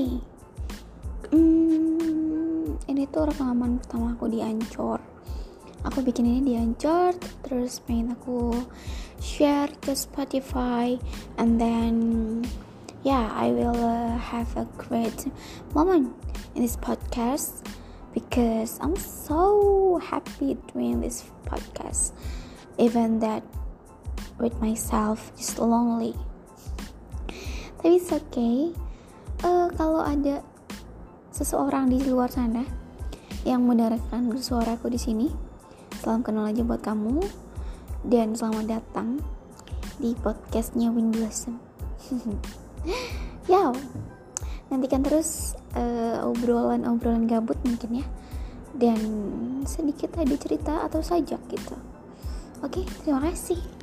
Hai hmm, Ini tuh rekaman pertama aku di Ancor Aku bikin ini di Ancor Terus main aku share ke Spotify And then Yeah, I will uh, have a great moment in this podcast Because I'm so happy doing this podcast Even that with myself, is lonely. Tapi it's okay kalau ada seseorang di luar sana yang mendengarkan suaraku di sini Salam kenal aja buat kamu dan selamat datang di podcastnya Win Blossom. ya, nantikan terus uh, obrolan-obrolan gabut mungkin ya dan sedikit ada cerita atau sajak gitu. Oke, terima kasih.